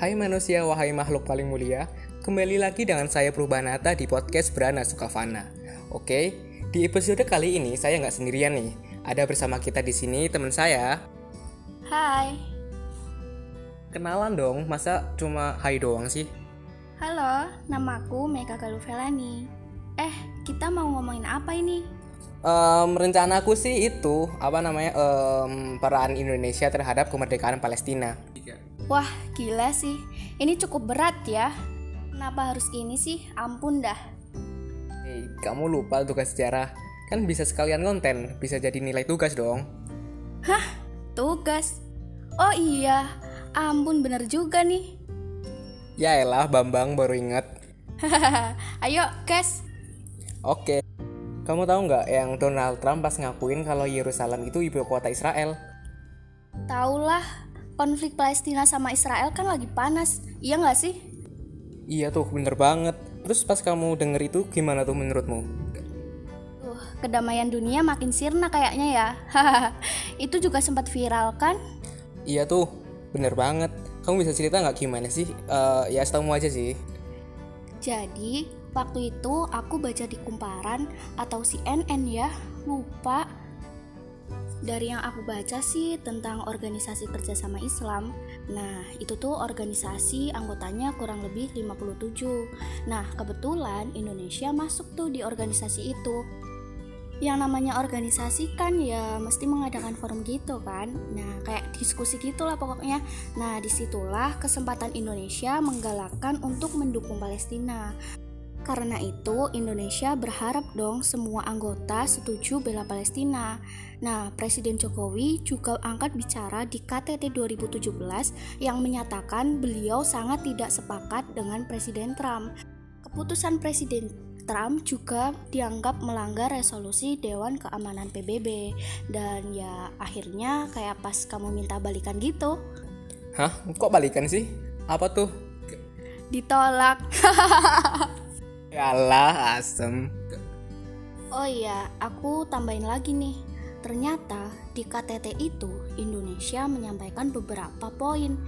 Hai manusia, wahai makhluk paling mulia, kembali lagi dengan saya Prubanata di podcast Brana Sukavana. Oke, di episode kali ini saya nggak sendirian nih. Ada bersama kita di sini teman saya. Hai. Kenalan dong, masa cuma hai doang sih? Halo, namaku Mega Galuvelani. Eh, kita mau ngomongin apa ini? Um, rencanaku sih itu apa namanya um, peran Indonesia terhadap kemerdekaan Palestina. Wah gila sih, ini cukup berat ya. Kenapa harus ini sih? Ampun dah. Hey, kamu lupa tugas sejarah? Kan bisa sekalian konten, bisa jadi nilai tugas dong. Hah? Tugas? Oh iya, ampun bener juga nih. Ya elah, Bambang baru inget. Ayo, guys. Oke. Kamu tahu nggak yang Donald Trump pas ngakuin kalau Yerusalem itu ibu kota Israel? Taulah, konflik Palestina sama Israel kan lagi panas, iya nggak sih? Iya tuh, bener banget. Terus pas kamu denger itu gimana tuh menurutmu? Tuh, kedamaian dunia makin sirna kayaknya ya. itu juga sempat viral kan? Iya tuh, bener banget. Kamu bisa cerita nggak gimana sih? Uh, ya setahu aja sih. Jadi, Waktu itu aku baca di Kumparan atau CNN ya, lupa. Dari yang aku baca sih tentang organisasi kerjasama Islam. Nah, itu tuh organisasi anggotanya kurang lebih 57. Nah, kebetulan Indonesia masuk tuh di organisasi itu yang namanya organisasi kan ya mesti mengadakan forum gitu kan nah kayak diskusi gitulah pokoknya nah di situlah kesempatan Indonesia menggalakkan untuk mendukung Palestina karena itu, Indonesia berharap dong semua anggota setuju bela Palestina. Nah, Presiden Jokowi juga angkat bicara di KTT 2017 yang menyatakan beliau sangat tidak sepakat dengan Presiden Trump. Keputusan Presiden Trump juga dianggap melanggar resolusi Dewan Keamanan PBB dan ya akhirnya kayak pas kamu minta balikan gitu. Hah? Kok balikan sih? Apa tuh? Ditolak. Yalah, asem. Oh iya, aku tambahin lagi nih. Ternyata di KTT itu Indonesia menyampaikan beberapa poin.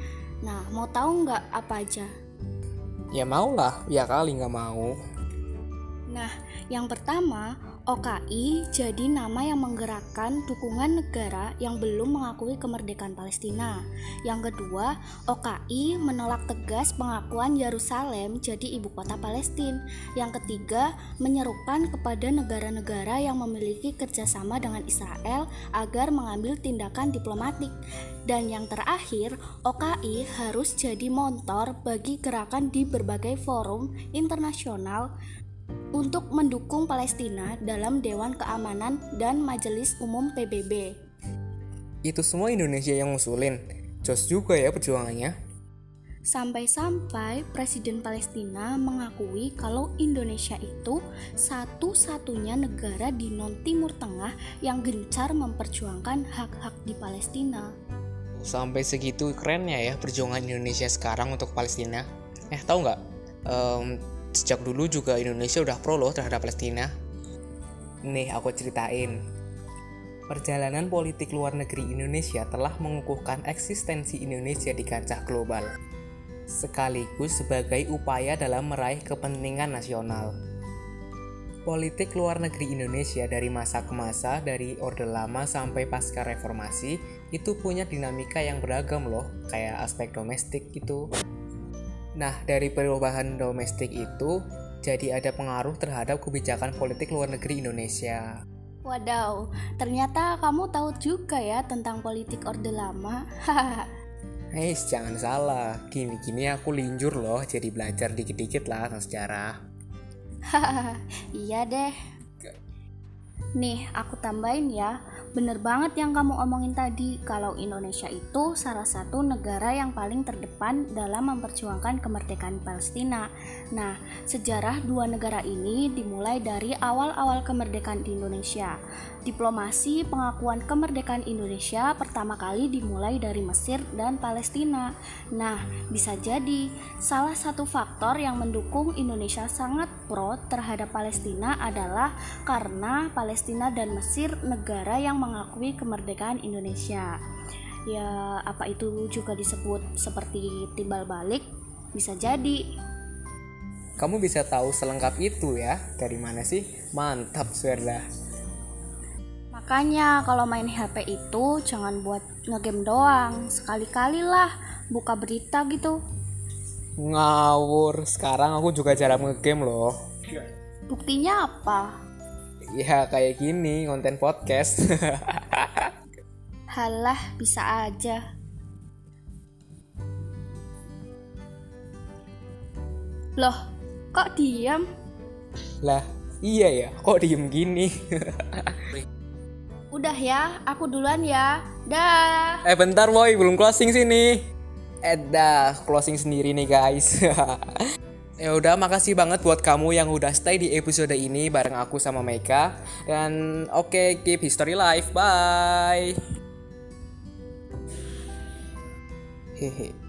Nah, mau tahu nggak apa aja? Ya mau lah, ya kali nggak mau. Nah, yang pertama, OKI jadi nama yang menggerakkan dukungan negara yang belum mengakui kemerdekaan Palestina. Yang kedua, OKI menolak tegas pengakuan Yerusalem jadi ibu kota Palestina. Yang ketiga, menyerukan kepada negara-negara yang memiliki kerjasama dengan Israel agar mengambil tindakan diplomatik. Dan yang terakhir, OKI harus jadi motor bagi gerakan di berbagai forum internasional untuk mendukung Palestina dalam Dewan Keamanan dan Majelis Umum PBB. Itu semua Indonesia yang ngusulin. Jos juga ya perjuangannya. Sampai-sampai Presiden Palestina mengakui kalau Indonesia itu satu-satunya negara di non-Timur Tengah yang gencar memperjuangkan hak-hak di Palestina. Sampai segitu kerennya ya perjuangan Indonesia sekarang untuk Palestina. Eh tahu nggak? Um, Sejak dulu juga Indonesia udah pro loh terhadap Palestina. Nih aku ceritain. Perjalanan politik luar negeri Indonesia telah mengukuhkan eksistensi Indonesia di kancah global, sekaligus sebagai upaya dalam meraih kepentingan nasional. Politik luar negeri Indonesia dari masa ke masa, dari Orde Lama sampai pasca reformasi, itu punya dinamika yang beragam loh, kayak aspek domestik gitu, Nah, dari perubahan domestik itu jadi ada pengaruh terhadap kebijakan politik luar negeri Indonesia. Wadaw, ternyata kamu tahu juga ya tentang politik Orde Lama. Hei, jangan salah. Gini-gini aku linjur loh, jadi belajar dikit-dikit lah tentang sejarah. iya deh. Nih, aku tambahin ya. Bener banget yang kamu omongin tadi, kalau Indonesia itu salah satu negara yang paling terdepan dalam memperjuangkan kemerdekaan Palestina. Nah, sejarah dua negara ini dimulai dari awal-awal kemerdekaan di Indonesia. Diplomasi pengakuan kemerdekaan Indonesia pertama kali dimulai dari Mesir dan Palestina. Nah, bisa jadi salah satu faktor yang mendukung Indonesia sangat pro terhadap Palestina adalah karena Palestina dan Mesir negara yang mengakui kemerdekaan Indonesia. Ya, apa itu juga disebut seperti timbal balik? Bisa jadi. Kamu bisa tahu selengkap itu ya? Dari mana sih? Mantap, Swerda. Makanya kalau main HP itu jangan buat ngegame doang. Sekali-kali lah buka berita gitu. Ngawur, sekarang aku juga jarang ngegame loh. Buktinya apa? Ya kayak gini, konten podcast. Halah, bisa aja. Loh, kok diam? lah, iya ya, kok diem gini? Udah ya, aku duluan ya. Dah. eh bentar boy, belum closing sini. Eh dah, closing sendiri nih guys. ya udah, makasih banget buat kamu yang udah stay di episode ini bareng aku sama Meika. Dan oke, keep history life. Bye. Hehe.